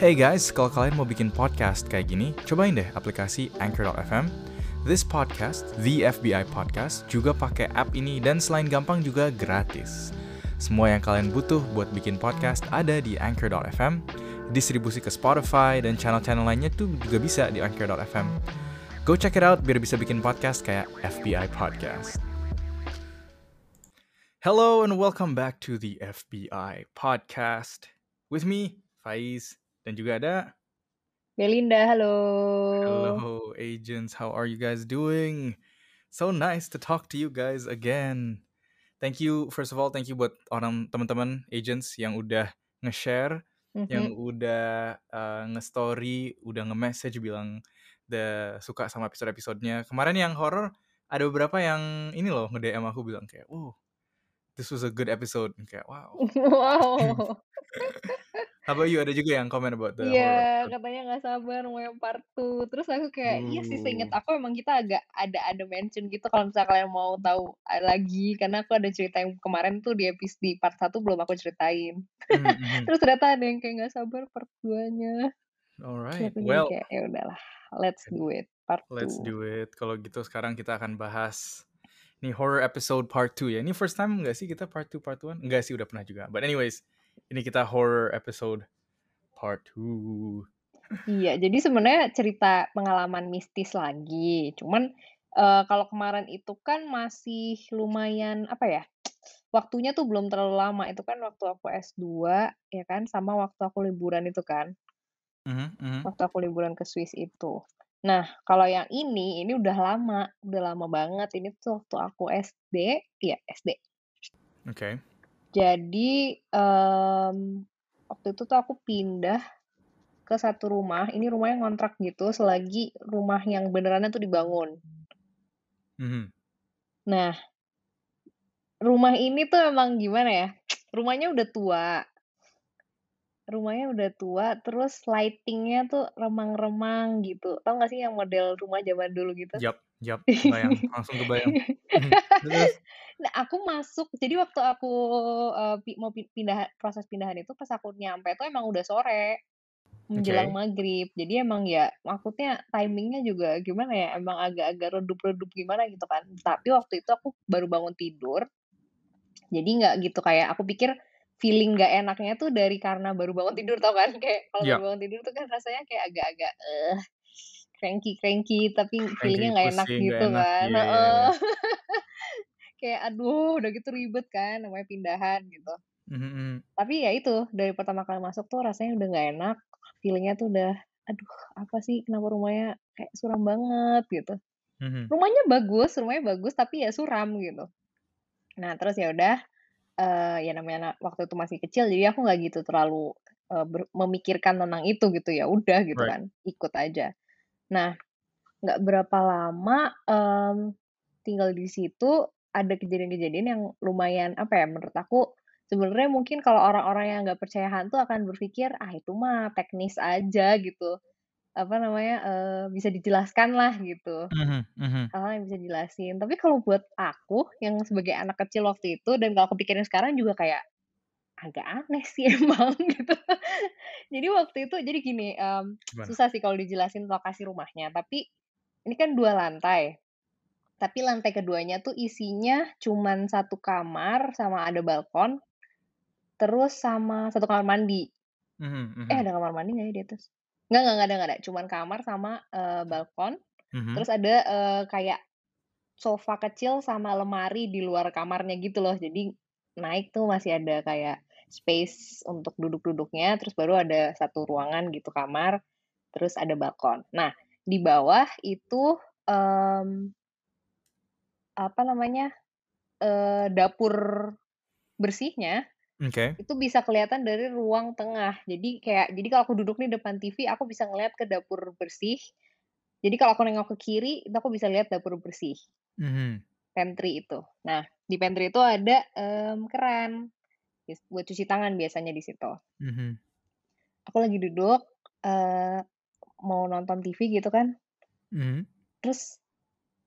Hey guys, kalau kalian mau bikin podcast kayak gini, cobain deh aplikasi Anchor.fm. This podcast, The FBI Podcast, juga pakai app ini dan selain gampang juga gratis. Semua yang kalian butuh buat bikin podcast ada di Anchor.fm, distribusi ke Spotify dan channel-channel lainnya tuh juga bisa di Anchor.fm. Go check it out biar bisa bikin podcast kayak FBI Podcast. Hello and welcome back to the FBI Podcast. With me, Faiz, dan juga ada Belinda, halo. Hello agents, how are you guys doing? So nice to talk to you guys again. Thank you first of all, thank you buat orang teman-teman agents yang udah nge-share, yang Mhm. udah uh, nge-story, udah nge-message bilang the suka sama episode-episodenya. Kemarin yang horror ada beberapa yang ini loh nge-DM aku bilang kayak, "Oh, this was a good episode." Kayak, "Wow." Wow. How about you? Ada juga yang comment about the Iya, katanya nggak sabar mau yang part 2. Terus aku kayak, iya sih seinget Uh. aku emang kita agak ada ada mention gitu kalau misalnya kalian mau tahu uh, lagi karena aku ada cerita yang kemarin tuh di episode di part 1 belum aku ceritain. Hmm, mhm. Terus ternyata ada yang kayak nggak sabar part 2-nya. Terus Alright, well, kayak ya udahlah, let's do it part let's 2. do it. Kalau gitu sekarang kita akan bahas nih horror episode part 2 ya. Ini first time nggak sih kita part 2 part 1? Enggak sih udah pernah juga. But anyways, ini kita horror episode part 2. Iya, jadi sebenarnya cerita pengalaman mistis lagi. Cuman eh, kalau kemarin itu kan masih lumayan apa ya? Waktunya tuh belum terlalu lama. Itu kan waktu aku S2 ya kan sama waktu aku liburan itu kan. Mhm, mhm. Waktu aku liburan ke Swiss itu. Nah, kalau yang ini ini udah lama, udah lama banget. Ini tuh waktu aku SD, iya SD. Oke. Jadi em, waktu itu tuh aku pindah ke satu rumah. Ini rumahnya ngontrak gitu selagi rumah yang benerannya tuh dibangun. Mhm. Nah, rumah ini tuh emang gimana ya? Rumahnya udah tua. Rumahnya udah tua, terus lighting-nya tuh remang-remang gitu. Tahu nggak sih yang model rumah zaman dulu gitu? Yap, yap, kebayang, langsung kebayang. Mhm, terus? Nah, aku masuk, jadi waktu aku pi- mau pi- pindah proses pindahan itu pas aku nyampe tuh emang udah sore menjelang Oke. maghrib. Jadi emang ya maksudnya timingnya juga gimana ya? Emang agak-agak redup-redup gimana gitu kan. Tapi waktu itu aku baru bangun tidur. Jadi nggak gitu kayak aku pikir feeling nggak enaknya tuh dari karena baru bangun tidur tau kan kayak kalau Yap. baru bangun tidur tuh kan rasanya kayak agak-agak eh cranky cranky tapi feelingnya nggak enak gitu enak. kan. Iya, iya, Heeh. iya. kayak aduh udah gitu ribet kan namanya pindahan gitu. Mhm, mhm. Tapi ya itu dari pertama kali masuk tuh rasanya udah nggak enak, feelingnya tuh udah aduh apa sih kenapa rumahnya kayak suram banget gitu. Mhm. Rumahnya bagus, rumahnya bagus tapi ya suram gitu. Nah terus ya udah eh ya namanya waktu itu masih kecil jadi aku nggak gitu terlalu eh, ber- memikirkan tentang itu gitu ya udah gitu Right. kan ikut aja. Nah nggak berapa lama em, tinggal di situ ada kejadian-kejadian yang lumayan apa ya menurut aku sebenarnya mungkin kalau orang-orang yang nggak percaya hantu akan berpikir ah itu mah teknis aja gitu. Apa namanya eh, bisa dijelaskan lah gitu. Mhm, mhm. hal yang bisa jelasin tapi kalau buat aku yang sebagai anak kecil waktu itu dan kalau aku pikirin sekarang juga kayak agak aneh sih emang gitu jadi waktu itu jadi gini Gimana? susah sih kalau dijelasin lokasi rumahnya tapi ini kan dua lantai tapi lantai keduanya tuh isinya cuman satu kamar sama ada balkon terus sama satu kamar mandi Mhm, eh mhm. ada kamar mandi nggak ya di atas nggak nggak ada nggak ada cuman kamar sama eh, balkon Mhm. terus ada eh, kayak sofa kecil sama lemari di luar kamarnya gitu loh jadi naik tuh masih ada kayak space untuk duduk-duduknya terus baru ada satu ruangan gitu kamar terus ada balkon nah di bawah itu em, apa namanya eh, dapur bersihnya Oke. itu bisa kelihatan dari ruang tengah. Jadi kayak jadi kalau aku duduk nih depan TV, aku bisa ngeliat ke dapur bersih. Jadi kalau aku nengok ke kiri, itu aku bisa lihat dapur bersih, Mhm. pantry itu. Nah, di pantry itu ada em, keran buat cuci tangan biasanya di situ. Mhm. Aku lagi duduk eh, mau nonton TV gitu kan, Mhm. terus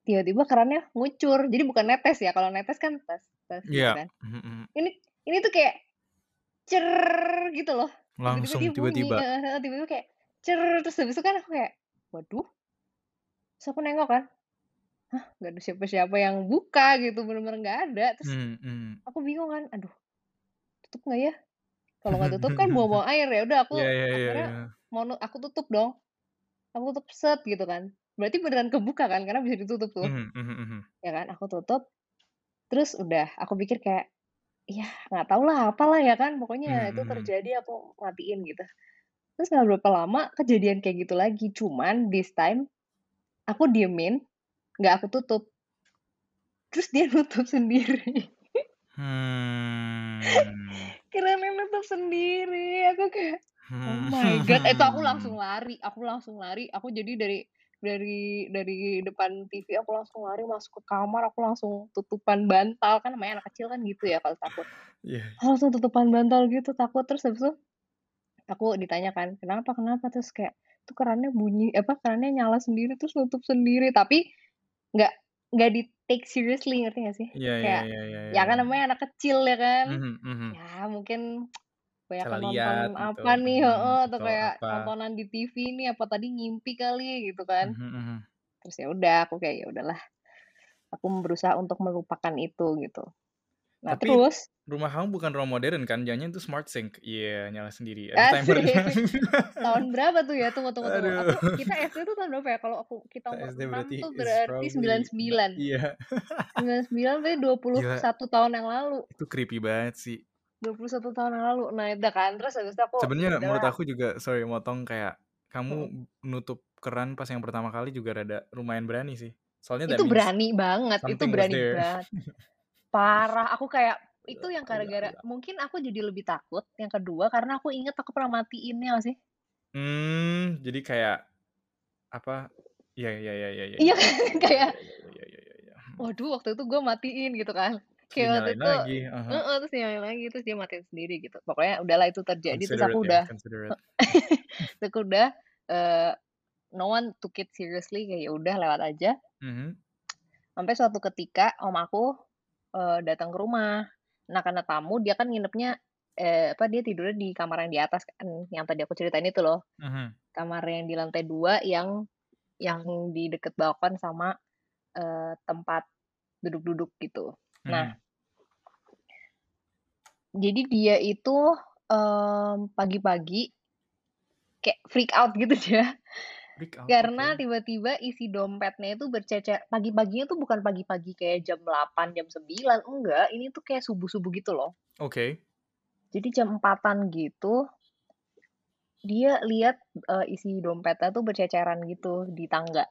tiba-tiba kerannya ngucur. Jadi bukan netes ya. Kalau netes kan tes tes gitu Iya. kan. Mhm, mhm. Ini ini tuh kayak cer gitu loh. Langsung tiba-tiba? tiba-tiba kayak cer terus habis itu kan aku kayak, "Waduh." Terus aku nengok kan, hah, nggak ada siapa-siapa yang buka gitu, bener-bener nggak ada. Terus Mmm, mhm. aku bingung kan, aduh, tutup nggak ya? Kalau nggak tutup kan buang-buang air, ya udah aku Iya iya iya akhirnya iya. mau nu aku tutup dong. Aku tutup set gitu kan. Berarti beneran kebuka kan karena bisa ditutup tuh, Mhm mhm mhm. ya kan. Aku tutup, terus udah aku pikir kayak, ya nggak tahu lah, apalah ya kan, pokoknya Mhm itu mhm. terjadi aku matiin gitu. Terus nggak berapa lama kejadian kayak gitu lagi, cuman this time aku diemin, nggak aku tutup. Terus dia nutup sendiri. Hmm. Kerannya nutup sendiri, aku kayak, "Oh my God!" Itu aku langsung lari aku langsung lari, aku jadi dari dari dari depan TV aku langsung lari masuk ke kamar, aku langsung tutupan bantal, kan namanya anak kecil kan gitu ya kalau takut. Iya. Langsung tutupan bantal gitu takut, terus habis itu aku ditanya kan, "Kenapa kenapa?" Terus kayak, "Itu kerannya bunyi apa, kerannya nyala sendiri terus nutup sendiri." Tapi nggak nggak di-take seriously, ngerti nggak sih? Iya iya Kayak, iya iya iya ya kan iya. namanya anak kecil ya kan, Mhm mhm. ya mungkin Salah kebanyakan nonton gitu, apa nih mhm, heeh, atau atau kayak apa. tontonan di TV nih, apa tadi ngimpi kali gitu kan. Mhm mhm. Terus ya udah, aku kayak, ya udahlah, aku berusaha untuk melupakan itu gitu. Nah Tapi terus rumah kamu bukan rumah modern kan? Jangan-jangan itu smart sink? Iya, nyala sendiri, ada. Asik. Tahun berapa tuh ya? Tunggu tunggu tunggu, aku kita SD tuh tahun berapa ya? Kalau aku kita umur SD 6 berarti tuh berarti probably na 99. iya. 99 berarti 21 Gila. tahun yang lalu. Itu creepy banget sih. 21 tahun yang lalu. Nah udah kan, terus habis itu aku, ya Sebenarnya menurut udahlah aku juga sorry motong, kayak kamu nutup keran pas yang pertama kali juga rada lumayan berani sih. Soalnya Itu berani banget, itu berani banget. Parah, aku kayak itu yang gila gara-gara gila. mungkin aku jadi lebih takut, yang kedua karena aku inget aku pernah matiin, ya nggak sih? Mmm, jadi kayak apa, ya ya ya ya ya Iya kayak, ya ya ya ya ya. Mhm. waduh waktu itu gue matiin gitu kan. Kayak waktu itu lagi, terus dinyalain lagi, terus dia matiin sendiri gitu. Pokoknya udahlah itu terjadi, terus aku ya, udah terus aku udah, eee, no one took it seriously, kayak ya udah lewat aja. Mhm. Sampai suatu ketika om aku, eee, datang ke rumah. Nah karena tamu, dia kan nginepnya, eee, apa, dia tidurnya di kamar yang di atas kan, yang tadi aku ceritain itu loh. Mhm. Kamar yang di lantai 2 yang yang di deket balkon sama, eee, tempat duduk-duduk gitu. Nah Mhm. jadi dia itu, mmm, pagi-pagi kayak freak out gitu dia, Freak out, karena tiba-tiba isi dompetnya itu bercecer pagi-paginya tuh bukan pagi-pagi kayak jam 8, jam 9, enggak, ini tuh kayak subuh-subuh gitu loh. Oke. Jadi jam 4-an gitu dia lihat, eee, isi dompetnya tuh berceceran gitu di tangga.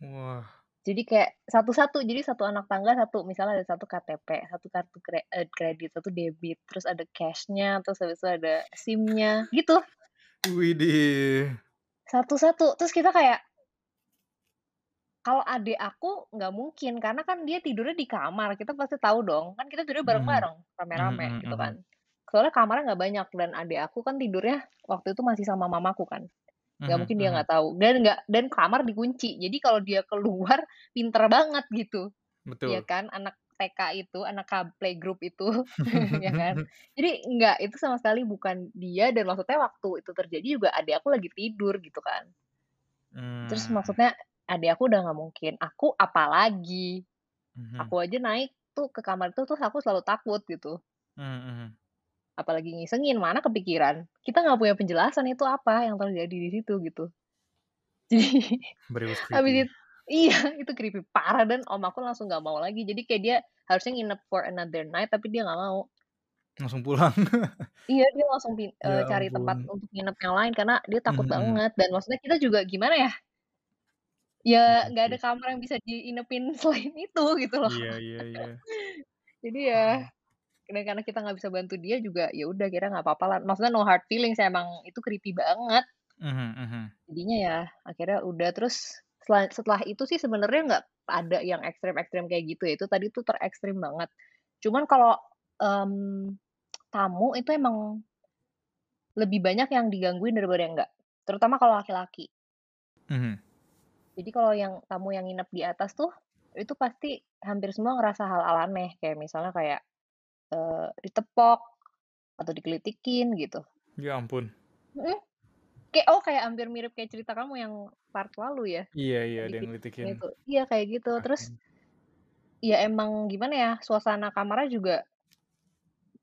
Wah. Jadi kayak satu-satu, jadi satu anak tangga, satu misalnya ada 1 KTP, 1 kartu eee, kredit, 1 debit, terus ada cash-nya, terus habis itu ada SIM-nya, gitu. Widih. Satu-satu, terus kita kayak kalau adik aku nggak mungkin, karena kan dia tidurnya di kamar, kita pasti tahu dong, kan kita tidurnya Mhm. bareng-bareng, rame-rame mhm gitu mhm. kan. Soalnya kamarnya nggak banyak dan adik aku kan tidurnya waktu itu masih sama mamaku kan, nggak Mhm mungkin dia nggak tahu dan nggak dan kamar dikunci. Jadi kalau dia keluar pinter banget gitu, ya Betul. kan, anak TK itu, anak playgroup itu, ya kan. Jadi nggak, itu sama sekali bukan dia dan maksudnya waktu itu terjadi juga adik aku lagi tidur gitu kan. Terus Mmm. maksudnya adik aku udah nggak mungkin, aku apalagi. Mhm. Aku aja naik tuh ke kamar itu terus aku selalu takut gitu. Mmm, mhm. Apalagi ngisengin, mana kepikiran. Kita nggak punya penjelasan itu apa yang terjadi di situ gitu. Jadi habis creepy. Iya, itu creepy parah dan om aku langsung nggak mau lagi. Jadi kayak dia harusnya nginep for another night, tapi dia nggak mau. Langsung pulang. Iya, dia langsung Ya cari tempat ampun. untuk nginep yang lain karena dia takut Mhm mhm. banget dan maksudnya kita juga gimana ya, ya Iya nggak ada kamar yang bisa diinepin selain itu gitu loh. Iya iya iya. Jadi ya, dan karena kita nggak bisa bantu dia juga, ya udah akhirnya nggak apa-apa lah. Maksudnya no hard feelings, emang itu creepy banget. Mhm mhm. Jadinya ya akhirnya udah, terus setelah itu sih sebenarnya nggak ada yang ekstrem-ekstrem kayak gitu ya, itu tadi tuh terekstrem banget. Cuman kalau, mmm, tamu itu emang lebih banyak yang digangguin daripada yang enggak, terutama kalau laki-laki. Mhm. Jadi kalau yang tamu yang nginep di atas tuh, itu pasti hampir semua ngerasa hal-hal aneh, kayak misalnya kayak, eee, ditepok atau dikelitikin gitu. Ya ampun. Kayak oh kayak hampir mirip kayak cerita kamu yang part lalu ya? Iya iya, Yang dia di ngelitikin video itu. Iya kayak gitu. Terus ya emang gimana ya, suasana kamarnya juga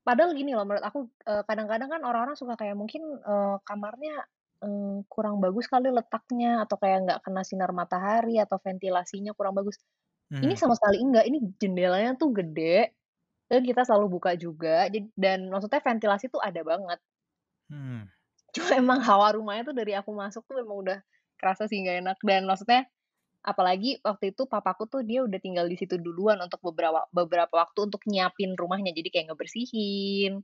padahal gini loh menurut aku, eee, kadang-kadang kan orang-orang suka kayak mungkin, eee, kamarnya, eee, kurang bagus kali letaknya atau kayak nggak kena sinar matahari atau ventilasinya kurang bagus. Ini Mhm. sama sekali enggak, ini jendelanya tuh gede dan kita selalu buka juga dan maksudnya ventilasi tuh ada banget. Hmm. Cuma emang hawa rumahnya tuh dari aku masuk tuh emang udah kerasa sih nggak enak dan maksudnya apalagi waktu itu papaku tuh dia udah tinggal di situ duluan untuk beberapa beberapa waktu untuk nyiapin rumahnya. Jadi kayak ngebersihin,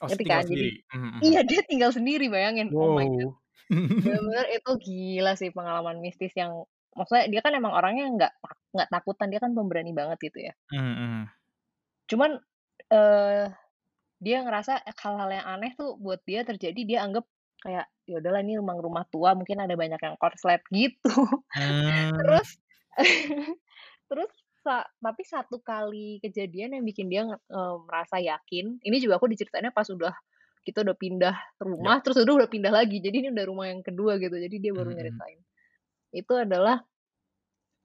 Oh, ngerti kan? Jadi? Mhm mhm. iya dia tinggal sendiri bayangin, oh my god. Wow. Bener-bener itu gila sih pengalaman mistis yang maksudnya dia kan emang orangnya nggak nggak takutan, dia kan pemberani banget gitu ya. Mhm. Cuman, eee, dia ngerasa hal-hal yang aneh tuh buat dia terjadi, dia anggap kayak, "Ya udahlah ini emang rumah tua mungkin ada banyak yang korslet," gitu. Mmm. Terus terus sa tapi satu kali kejadian yang bikin dia eee, merasa yakin, ini juga aku diceritainnya pas udah kita udah pindah rumah, terus udah udah pindah lagi. Jadi ini udah rumah yang kedua gitu, jadi dia baru mhm. nyeritain. Itu adalah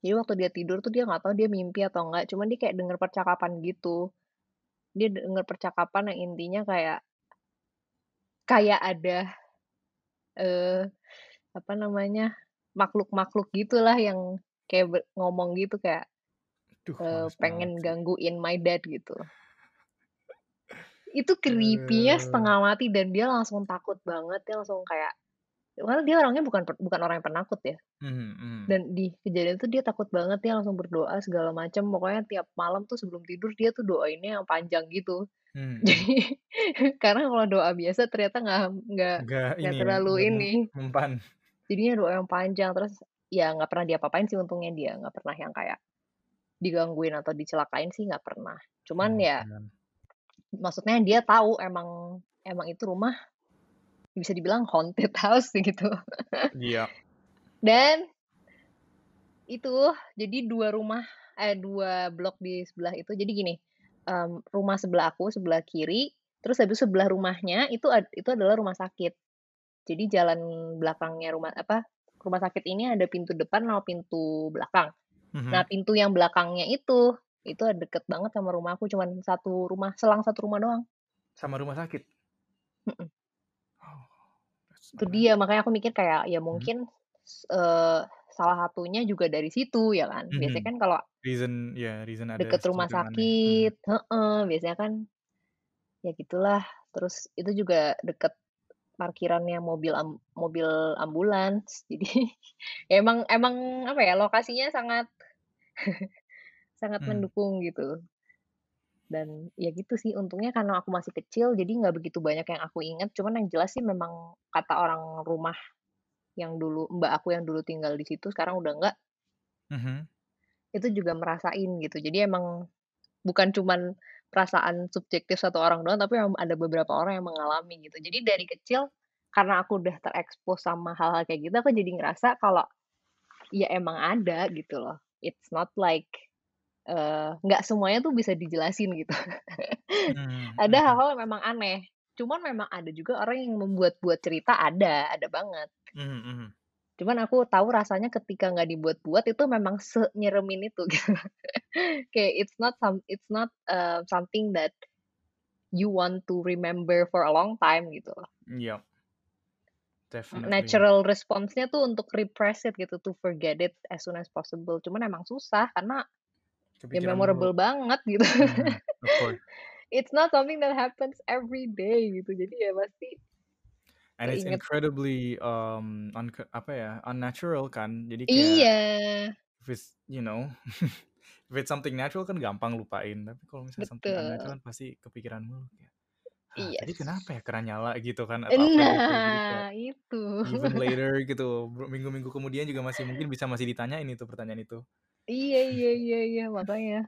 jadi waktu dia tidur tuh dia nggak tahu dia mimpi atau enggak, cuman dia kayak denger percakapan gitu. Dia denger percakapan yang intinya kayak kayak ada, eee, apa namanya, makhluk-makhluk gitulah yang kayak ngomong gitu kayak, Duh, banget pengen sih. gangguin my dad gitu. Itu creepy-nya Eee. setengah mati dan dia langsung takut banget, dia langsung kayak padahal dia orangnya bukan bukan orang yang penakut ya. Mhm mhm. Dan di kejadian itu dia takut banget, dia langsung berdoa segala macam, pokoknya tiap malam tuh sebelum tidur dia tuh doainnya yang panjang gitu. Mhm. Jadi karena kalau doa biasa ternyata nggak nggak Nggak terlalu mem ini. mempan. Jadinya doa yang panjang, terus ya nggak pernah diapa-apain sih untungnya dia, nggak pernah yang kayak digangguin atau dicelakain sih nggak pernah. Cuman Oh, ya man. maksudnya dia tahu emang emang itu rumah bisa dibilang haunted house gitu. Iya. Dan itu, jadi 2 rumah eh 2 blok di sebelah itu jadi gini, mmm, rumah sebelah aku, sebelah kiri, terus habis sebelah rumahnya itu itu adalah rumah sakit. Jadi jalan belakangnya rumah apa, rumah sakit ini ada pintu depan sama pintu belakang. Nah, Mhm. pintu yang belakangnya itu, itu deket banget sama rumah aku, cuman 1 rumah, selang 1 rumah doang. Sama rumah sakit? Itu dia, makanya aku mikir kayak, ya Mhm. mungkin, s eee, salah satunya juga dari situ ya kan. Biasanya Mhm. kan kalau Reason ya, reason ada deket rumah sesuatu yang aneh. Mhm. sakit heeh, biasanya kan ya gitulah. Terus itu juga deket parkirannya mobil am mobil ambulans. Jadi ya emang emang apa ya, lokasinya sangat sangat Mmm. mendukung gitu. Dan ya gitu sih, untungnya karena aku masih kecil jadi nggak begitu banyak yang aku inget, cuman yang jelas sih memang kata orang rumah yang dulu mbak aku yang dulu tinggal di situ sekarang udah nggak Mhm. itu juga merasain gitu. Jadi emang bukan cuman perasaan subjektif 1 orang doang, tapi ada beberapa orang yang mengalami gitu. Jadi dari kecil karena aku udah terekspos sama hal-hal kayak gitu, aku jadi ngerasa kalau ya emang ada gitu loh. It's not like, eee, nggak semuanya tuh bisa dijelasin gitu. Mmm, Ada mhm. hal-hal yang memang aneh, cuman memang ada juga orang yang membuat-buat cerita ada, ada banget. Mhm mhm. Cuman aku tahu rasanya ketika nggak dibuat-buat itu memang senyeremin itu gitu. Kayak it's not some it's not, eee, something that you want to remember for a long time gitu loh. Yap. Definitely. Natural response-nya tuh untuk repress it gitu, to forget it as soon as possible. Cuman emang susah karena Kepikiran mulu. memorable banget gitu. Course. It's not something that happens every day gitu, jadi ya pasti And it's keinget. incredibly, mmm, unke apa ya, unnatural kan. Jadi kayak Iya. if it's you know, if it's something natural kan gampang lupain, tapi kalau misalnya something unnatural Betul. kan pasti kepikiran mulu kayak, "Hah, Iya tadi kenapa ya keran nyala?" Gitu kan apa gitu. Jadi kayak nah itu. even later gitu, berminggu-minggu kemudian juga masih mungkin bisa masih ditanyain itu pertanyaan itu. Iya iya iya iya, makanya.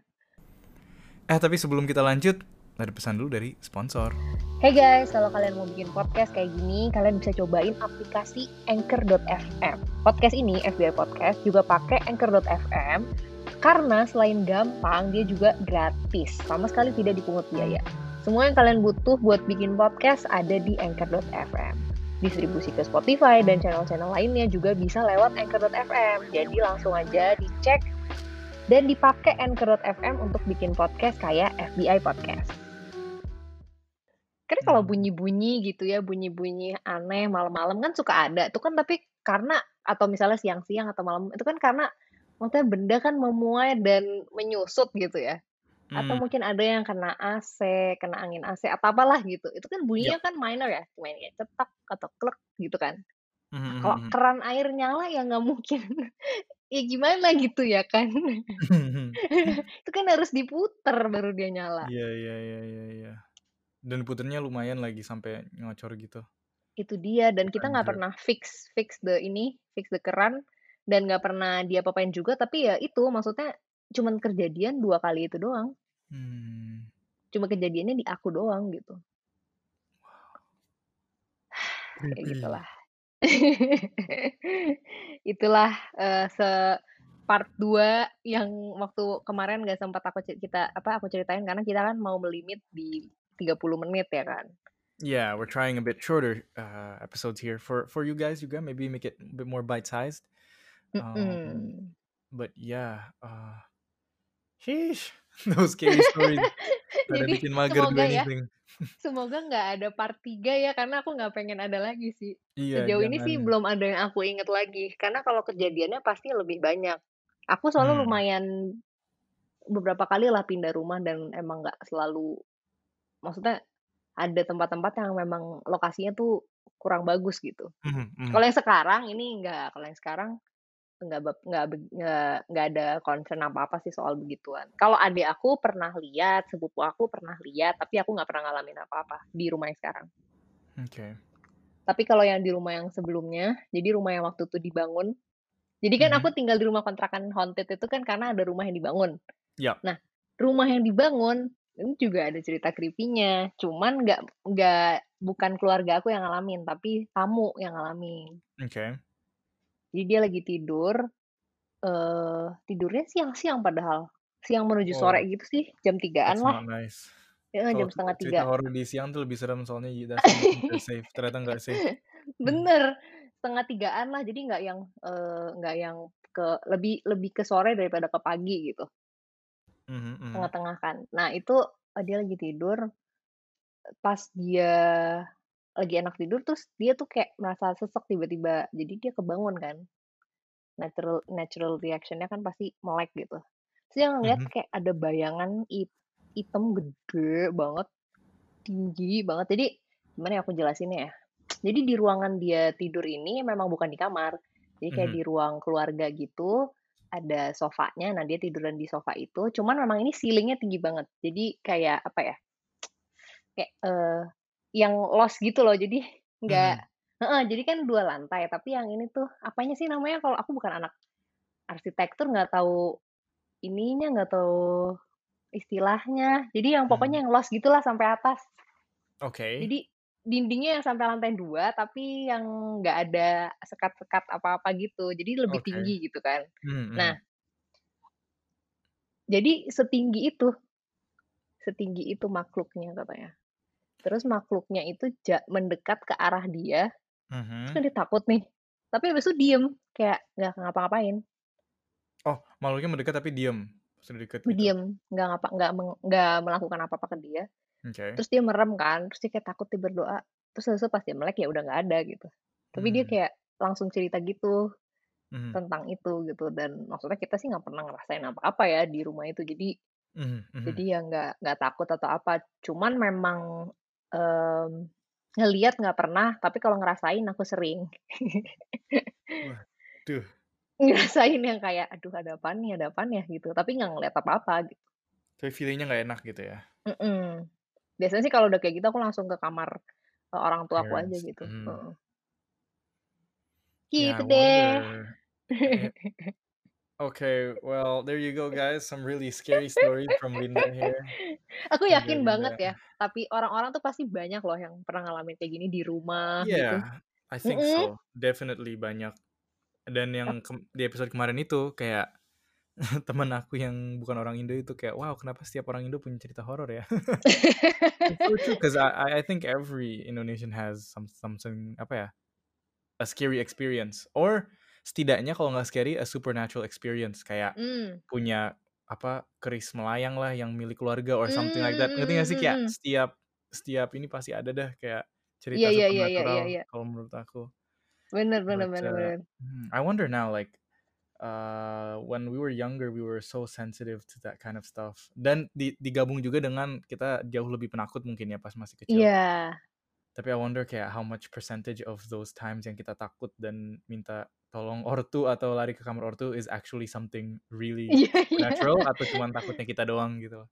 Eh, tapi sebelum kita lanjut, ada pesan dulu dari sponsor. Hey guys, kalau kalian mau bikin podcast kayak gini, kalian bisa cobain aplikasi Anchor.fm. Podcast ini, FBI Podcast, juga pakai Anchor.fm. Karena selain gampang, dia juga gratis, sama sekali tidak dipungut biaya. Semua yang kalian butuh buat bikin podcast ada di Anchor.fm. Distribusi ke Spotify dan channel-channel lainnya juga bisa lewat Anchor.fm. Jadi langsung aja dicek dan dipakai Anchor.fm untuk bikin podcast kayak FBI Podcast. Karena kalau bunyi-bunyi gitu ya, bunyi-bunyi aneh malam-malam kan suka ada. Itu kan tapi karena atau misalnya siang-siang atau malam itu kan karena maksudnya benda kan memuai dan menyusut gitu ya. Atau Hmm. mungkin ada yang kena AC, kena angin AC atau apalah gitu. Itu kan Yap. bunyinya kan minor ya, cuma kayak cetak atau klek gitu kan. Mhm Nah, mhm kalau mhm. keran air nyala ya nggak mungkin ya gimana gitu ya kan. Itu kan harus diputer baru dia nyala. Iya iya iya iya iya. Dan puternya lumayan lagi sampai ngocor gitu. Itu dia dan kita nggak Anjir. pernah fix fix the ini, fix the keran dan nggak pernah diapa-apain juga tapi ya itu maksudnya cuman kejadian 2 kali itu doang. Hmm. Cuma kejadiannya di aku doang gitu. Kayak Creepy. gitulah. Itulah, eee, se part 2 yang waktu kemarin nggak sempat aku kita apa, aku ceritain karena kita kan mau melimit di 30 menit ya kan. Yeah, we're trying a bit shorter uh, episodes here for for you guys juga. Maybe make it a bit more bite-sized. Um, Mhm. but yeah, uh, sheesh, those scary. Pada Jadi bikin mager semoga ya, anything. semoga nggak ada part 3 ya karena aku nggak pengen ada lagi sih. Iya, Sejauh ini sih jangan. belum ada yang aku inget lagi karena kalau kejadiannya pasti lebih banyak. Aku soalnya Hmm. lumayan beberapa kali lah pindah rumah dan emang nggak selalu maksudnya ada tempat-tempat yang memang lokasinya tuh kurang bagus gitu. Mhm mhm. Kalau yang sekarang ini enggak, kalau yang sekarang nggak nggak nggak ada concern apa-apa sih soal begituan. Kalau adik aku pernah lihat, sepupu aku pernah lihat, tapi aku nggak pernah ngalamin apa-apa di rumah yang sekarang. Oke. Tapi kalau yang di rumah yang sebelumnya, jadi rumah yang waktu itu dibangun jadi kan Mhm. aku tinggal di rumah kontrakan haunted itu kan karena ada rumah yang dibangun. Yap. Nah, rumah yang dibangun ini juga ada cerita creepy-nya, cuman nggak nggak bukan keluarga aku yang ngalamin, tapi tamu yang ngalamin. Oke. Jadi dia lagi tidur, eee, tidurnya siang-siang padahal, siang menuju sore Oh. gitu sih, jam 3-an That's lah. nice. Kalau jam setengah cerita cerita 3. horor di siang tuh lebih serem soalnya you that's safe. Ternyata nggak safe. Hmm. Bener, setengah 3-an lah, jadi nggak yang, eee, nggak yang ke lebih lebih ke sore daripada ke pagi gitu. Mhm mhm. Tengah-tengah kan. Nah itu, eee, dia lagi tidur, pas dia lagi enak tidur terus dia tuh kayak merasa sesek tiba-tiba, jadi dia kebangun kan. Natural natural reaction-nya kan pasti melek gitu. Terus dia ngeliat Mhm. kayak ada bayangan it hitam gede banget, tinggi banget. Jadi gimana ya aku jelasinnya ya, jadi di ruangan dia tidur ini memang bukan di kamar, jadi kayak Mhm. di ruang keluarga gitu, ada sofanya, nah dia tiduran di sofa itu, cuman memang ini ceilingnya tinggi banget. Jadi kayak apa ya, kayak, eee, yang lost gitu loh, jadi nggak Mhm. heeh, jadi kan 2 lantai, tapi yang ini tuh apanya sih namanya kalau aku bukan anak arsitektur, nggak tahu ininya, nggak tahu istilahnya. Jadi yang pokoknya Hmm. yang lost gitulah sampai atas. Oke. Jadi dindingnya yang sampai lantai 2, tapi yang nggak ada sekat-sekat apa-apa gitu, jadi lebih Oke. tinggi gitu kan. Mhm Nah mhm. jadi setinggi itu setinggi itu makhluknya katanya. Terus makhluknya itu ja mendekat ke arah dia, terus kan Mhm. dia takut nih, tapi habis itu diem, kayak nggak ngapa-ngapain. Oh, makhluknya mendekat tapi diem? Pas udah deket gitu? Diem, nggak ngapa nggak meng nggak melakukan apa-apa ke dia. Oke. Terus dia merem kan, terus dia kayak takut, dia berdoa, terus habis itu pas dia melek ya udah nggak ada gitu. Tapi dia Mmm. kayak langsung cerita gitu, Mhm. tentang itu gitu, dan maksudnya kita sih nggak pernah ngerasain apa-apa ya di rumah itu, jadi Mhm jadi mhm. ya nggak nggak takut atau apa. Cuman memang, mmm, ngelihat nggak pernah, tapi kalau ngerasain aku sering. Waduh. Ngerasain yang kayak, "Aduh ada apaan nih ada apaan ya?" Gitu, tapi nggak ngelihat apa-apa gitu. Tapi feeling-nya nggak enak gitu ya? Mhm. Biasanya sih kalau udah kayak gitu aku langsung ke kamar, eee, orang tuaku aja Parents, gitu, heeh. Yeah, Gitu I deh. wonder eh Okay, well there you go guys, some really scary stories from Linda here. Aku Semoga yakin banget Linda ya, tapi orang-orang tuh pasti banyak loh yang pernah ngalamin kayak gini di rumah gitu. Yeah, I think Mhm. so, definitely banyak. Dan yang di episode kemarin itu kayak temen aku yang bukan orang Indo itu kayak, "Wow, kenapa setiap orang Indo punya cerita horor ya?" It's so true, 'cause I I think every Indonesian has some something apa ya, a scary experience or setidaknya kalau nggak scary, a supernatural experience kayak Mmm. punya apa, keris melayang lah yang milik keluarga or something like Mmm, that. Ngerti nggak sih? Kayak mhm. setiap setiap ini pasti ada dah kayak Iya cerita iya iya iya supernatural iya. kalau menurut aku. Bener bener But, bener uh, bener. hmm, I wonder now like, uh, when we were younger, we were so sensitive to that kind of stuff. Dan di digabung juga dengan kita jauh lebih penakut mungkin ya pas masih kecil. Iya. Tapi I wonder kayak how much percentage of those times yang kita takut dan minta tolong ortu atau lari ke kamar ortu is actually something really Iya iya. supernatural atau cuman takutnya kita doang gitu loh.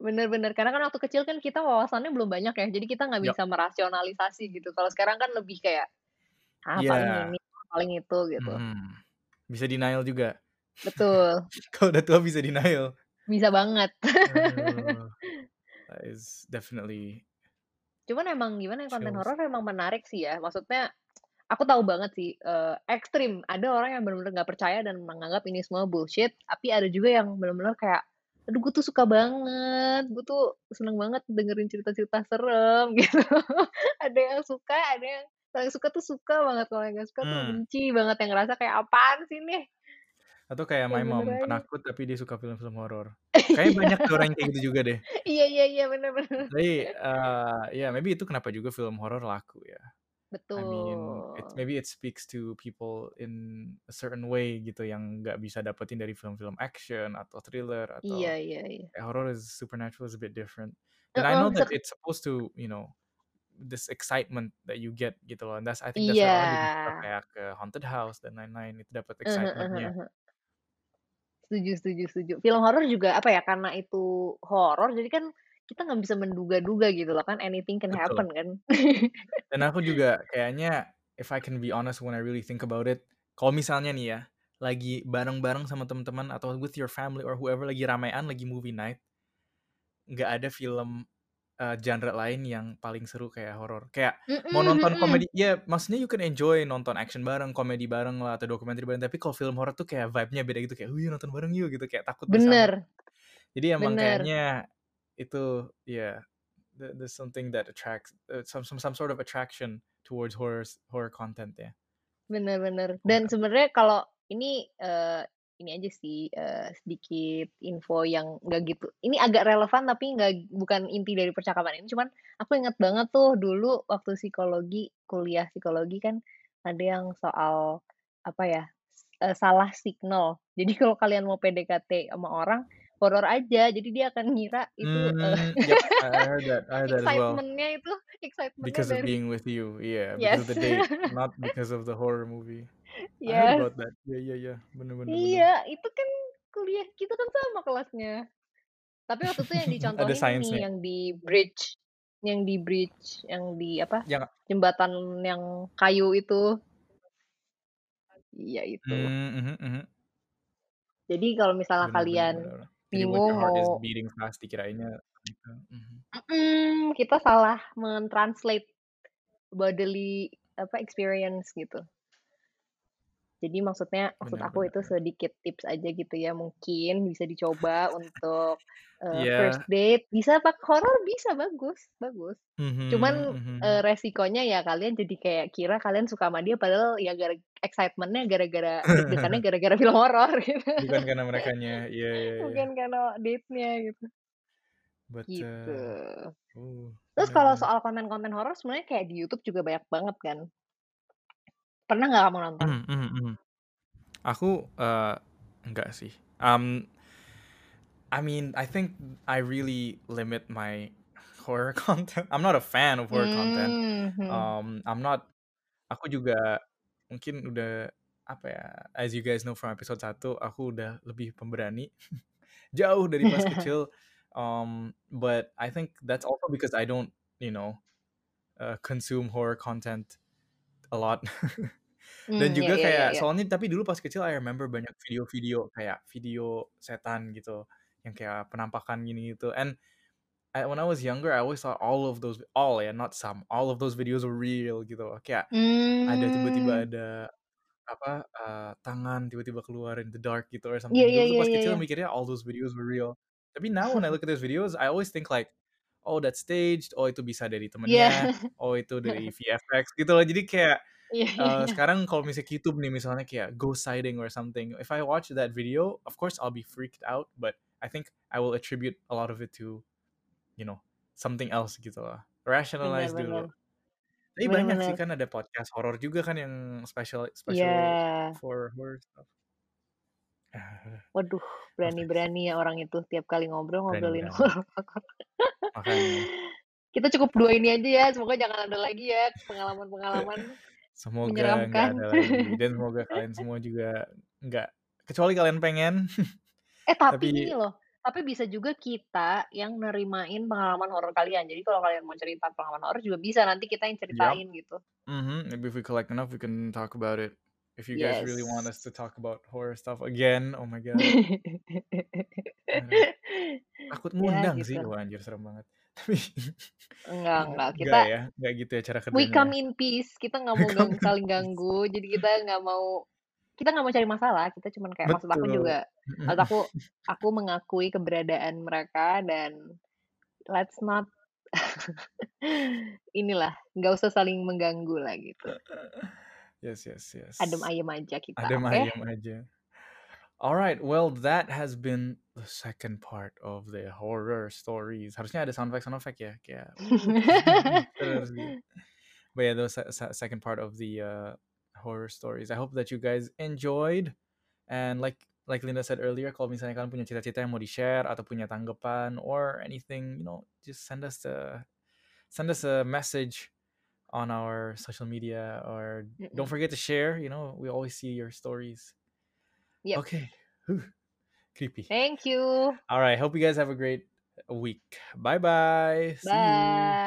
Bener bener, karena kan waktu kecil kan kita wawasannya belum banyak ya, jadi kita nggak bisa merasionalisasi gitu. Kalau sekarang kan lebih kayak, ah, paling Iya. ini, paling itu, gitu. Mhm. Bisa denial juga. Betul. Kalau udah tua bisa denial. Bisa banget. Aduh. That is definitely Cuman emang gimana ya, konten horor emang menarik sih ya, maksudnya aku tahu banget sih, eee, ekstrim. Ada orang yang bener-bener nggak percaya dan menganggap ini semua bullshit, tapi ada juga yang bener-bener kayak, "Aduh gue tuh suka banget, gue tuh seneng banget dengerin cerita-cerita serem," gitu. Ada yang suka, ada yang yang suka tuh suka banget, kalau yang nggak suka tuh Hmm. benci banget, yang ngerasa kayak, "Apaan sih nih?" Atau kayak my mom, penakut tapi dia suka film-film horor. Kayaknya banyak tuh orang kayak gitu juga deh. Iya iya iya, bener. Tapi, eee, ya maybe itu kenapa juga film horor laku ya. I mean, it Betul. maybe it speaks to people in a certain way gitu yang nggak bisa dapetin dari film-film action atau thriller Iya atau iya iya. kayak horror is supernatural is a bit different. Dan I Heeh, know that it's supposed to, you know, this excitement that you get gitu loh. That's I think that's why Iya. kayak ke haunted house dan lain-lain, itu dapat Heeh heeh excitement-nya. heeh. Setuju setuju setuju. Film horor juga apa ya, karena itu horor, jadi kan kita nggak bisa menduga-duga gitu loh kan, anything can Betul. happen kan. Dan aku juga kayaknya if I can be honest when I really think about it, kalau misalnya nih ya, lagi bareng-bareng sama teman-teman atau with your family or whoever lagi ramean, lagi movie night, nggak ada film, eee, genre lain yang paling seru kayak horor. Kayak mau Mhm nonton mhm. komedi ya maksudnya you can enjoy nonton action bareng, komedi bareng lah, atau dokumenter bareng, tapi kalau film horor tuh kayak vibe-nya beda gitu, kayak, "Wih nonton bareng yuk," gitu, kayak takut bersama. Bener. Jadi emang Bener. kayaknya itu ya, the there's something that attracts, eee, some some some sort of attraction towards horrors horror content ya. Bener bener. Dan sebenarnya kalau ini, eee, ini aja sih, eee, sedikit info yang nggak gitu ini agak relevan tapi nggak bukan inti dari percakapan ini, cuman aku inget banget tuh dulu waktu psikologi, kuliah psikologi kan ada yang soal apa ya, eee, salah signal. Jadi kalau kalian mau PDKT sama orang, horor aja, jadi dia akan ngira itu, eee, Mmm, yep, I I heard that I heard that as well. excitement-nya itu excitement-nya Because of dari being with you, because yes. of the date, not because of the horror movie. I heard about that. Iya, bener bener bener. Iya, itu kan kuliah kita kan sama kelasnya. Tapi waktu itu yang Ada dicontohin ini, sainsnya. yang di bridge yang di bridge, yang di apa, Yang jembatan yang kayu itu. Iya itu. Mmm, mhm mhm. Jadi kalau misalnya Bener bener kalian bener. Jadi bingung your heart is mau beating fast dikirainnya itu, mhm. Mhm, kita salah men-translate bodily apa, experience gitu. Jadi maksudnya, maksud aku bener itu sedikit tips aja gitu ya, mungkin bisa dicoba untuk, eee, first Iya. date. Bisa pak horor bisa, bagus bagus. Mhm Cuman, eee, mhm. resikonya ya kalian jadi kayak kira kalian suka sama dia, padahal ya gara excitement-nya gara-gara deg-degannya gara-gara film horor gitu. Bukan karena merekanya, iya iya iya. Bukan karena date-nya gitu. But, Gitu. uh, Terus kalau soal konten-konten horor sebenarnya kayak di YouTube juga banyak banget kan. Pernah nggak kamu nonton? Mhm mhm mhm. Aku, eee, enggak sih, mmm, I mean, I think I really limit my horror content. I'm not a fan of horror content, Mmm, mhm. I'm not aku juga mungkin udah apa ya, as you guys know from episode 1, aku udah lebih pemberani, jauh dari pas kecil, um, but I think that's also because I don't, you know, eee, consume horror content a lot. Dan Mmm, iya juga iya iya kayak iya. soalnya tapi dulu pas kecil I remember banyak video-video kayak video setan gitu, yang kayak penampakan gini gitu, and I when I was younger, I always thought all of those all ya, not some, all of those videos were real gitu. Kayak ada tiba-tiba Mmm. ada apa uh, tangan tiba-tiba keluar in the dark gitu or something. Iya iya Dulu tuh iya pas iya. kecil iya. mikirnya all those videos were real. Tapi now when I look at those videos, I always think like, oh that's staged, oh itu bisa dari Iya. temennya, oh itu dari VFX gitu loh. Jadi kayak Iya iya. uh, iya. sekarang kalau misalnya YouTube nih misalnya kayak ghost sighting or something, if I watch that video, of course I'll be freaked out, but I think I will attribute a lot of it to, you know, something else gitu lah. Benar Rationalize benar. dulu. Tapi banyak sih Benar-benar. kan ada podcast horor juga kan yang special Iya. special for horror stuff. Waduh, berani-berani ya orang itu tiap kali ngobrol ngobrolin horor. Kita cukup dua ini aja ya. Semoga jangan ada lagi ya pengalaman-pengalaman Semoga nggak ada lagi dan semoga kalian semua juga nggak kecuali kalian pengen Eh tapi tapi ini loh, tapi bisa juga kita yang nerimain pengalaman horor kalian. Jadi kalau kalian mau cerita pengalaman horor juga bisa nanti kita yang ceritain gitu. mhm maybe if we collect enough we can talk about it if you guys really want us Yes. to talk about horror stuff again oh my god takut ya ngundang sih gitu. wah anjir serem banget tapi Enggak, enggak. enggak Kita ya enggak gitu ya cara we kerjanya come ya in peace. Kita nggak mau gang, Come in saling ganggu. Jadi kita nggak mau kita nggak mau cari masalah. Kita cuman kayak maksud aku betul juga maksud aku aku mengakui keberadaan mereka dan let's not inilah nggak usah saling mengganggu lah gitu. Yes yes yes Adem ayem aja kita, adem oke? ayem aja Alright, well that has been the second part of the horror stories. Harusnya ada sound effect sound effect ya, kayak gitu. But yeah, the se- se- second part of the uh, horror stories. I hope that you guys enjoyed. And like like Linda said earlier, kalau misalnya kalian punya cerita-cerita yang mau di-share atau punya tanggapan or anything, you know, just send us a send us a message on our social media or don't forget to share. You know, we always see your stories. Yeah. Okay. Creepy. Thank you. All right. Hope you guys have a great week. Bye bye. See you. Bye.